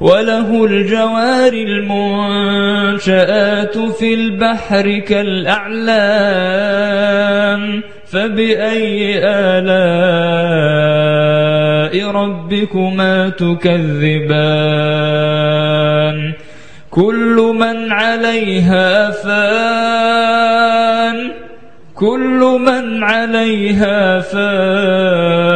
وله الجوار المنشآت في البحر كالأعلام فبأي آلاء ربكما تكذبان؟ كل من عليها فان كل من عليها فان.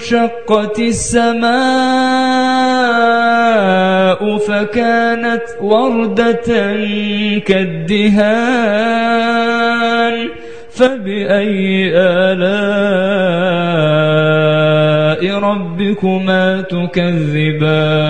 انشقت السماء فكانت وردة كالدهان فبأي آلاء ربكما تكذبان؟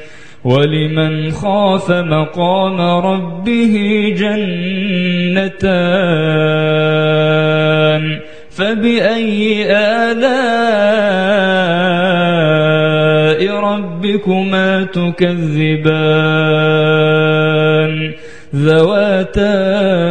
ولمن خاف مقام ربه جنتان فبأي آلاء ربكما تكذبان ذواتا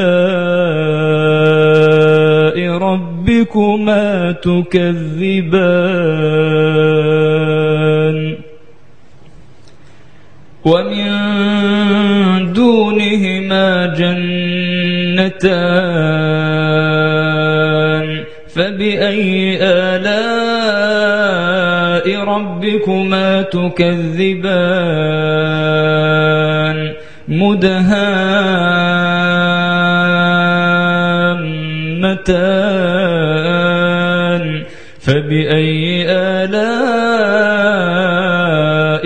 تكذبان. ومن دونهما جنتان. فبأي آلاء ربكما تكذبان؟ مدهامتان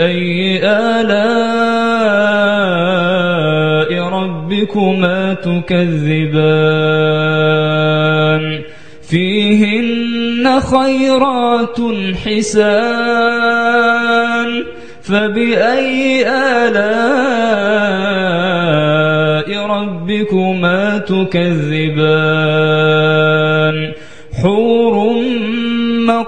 فبأي آلاء ربكما تكذبان؟ فيهن خيرات حسان. فبأي آلاء ربكما تكذبان؟ حور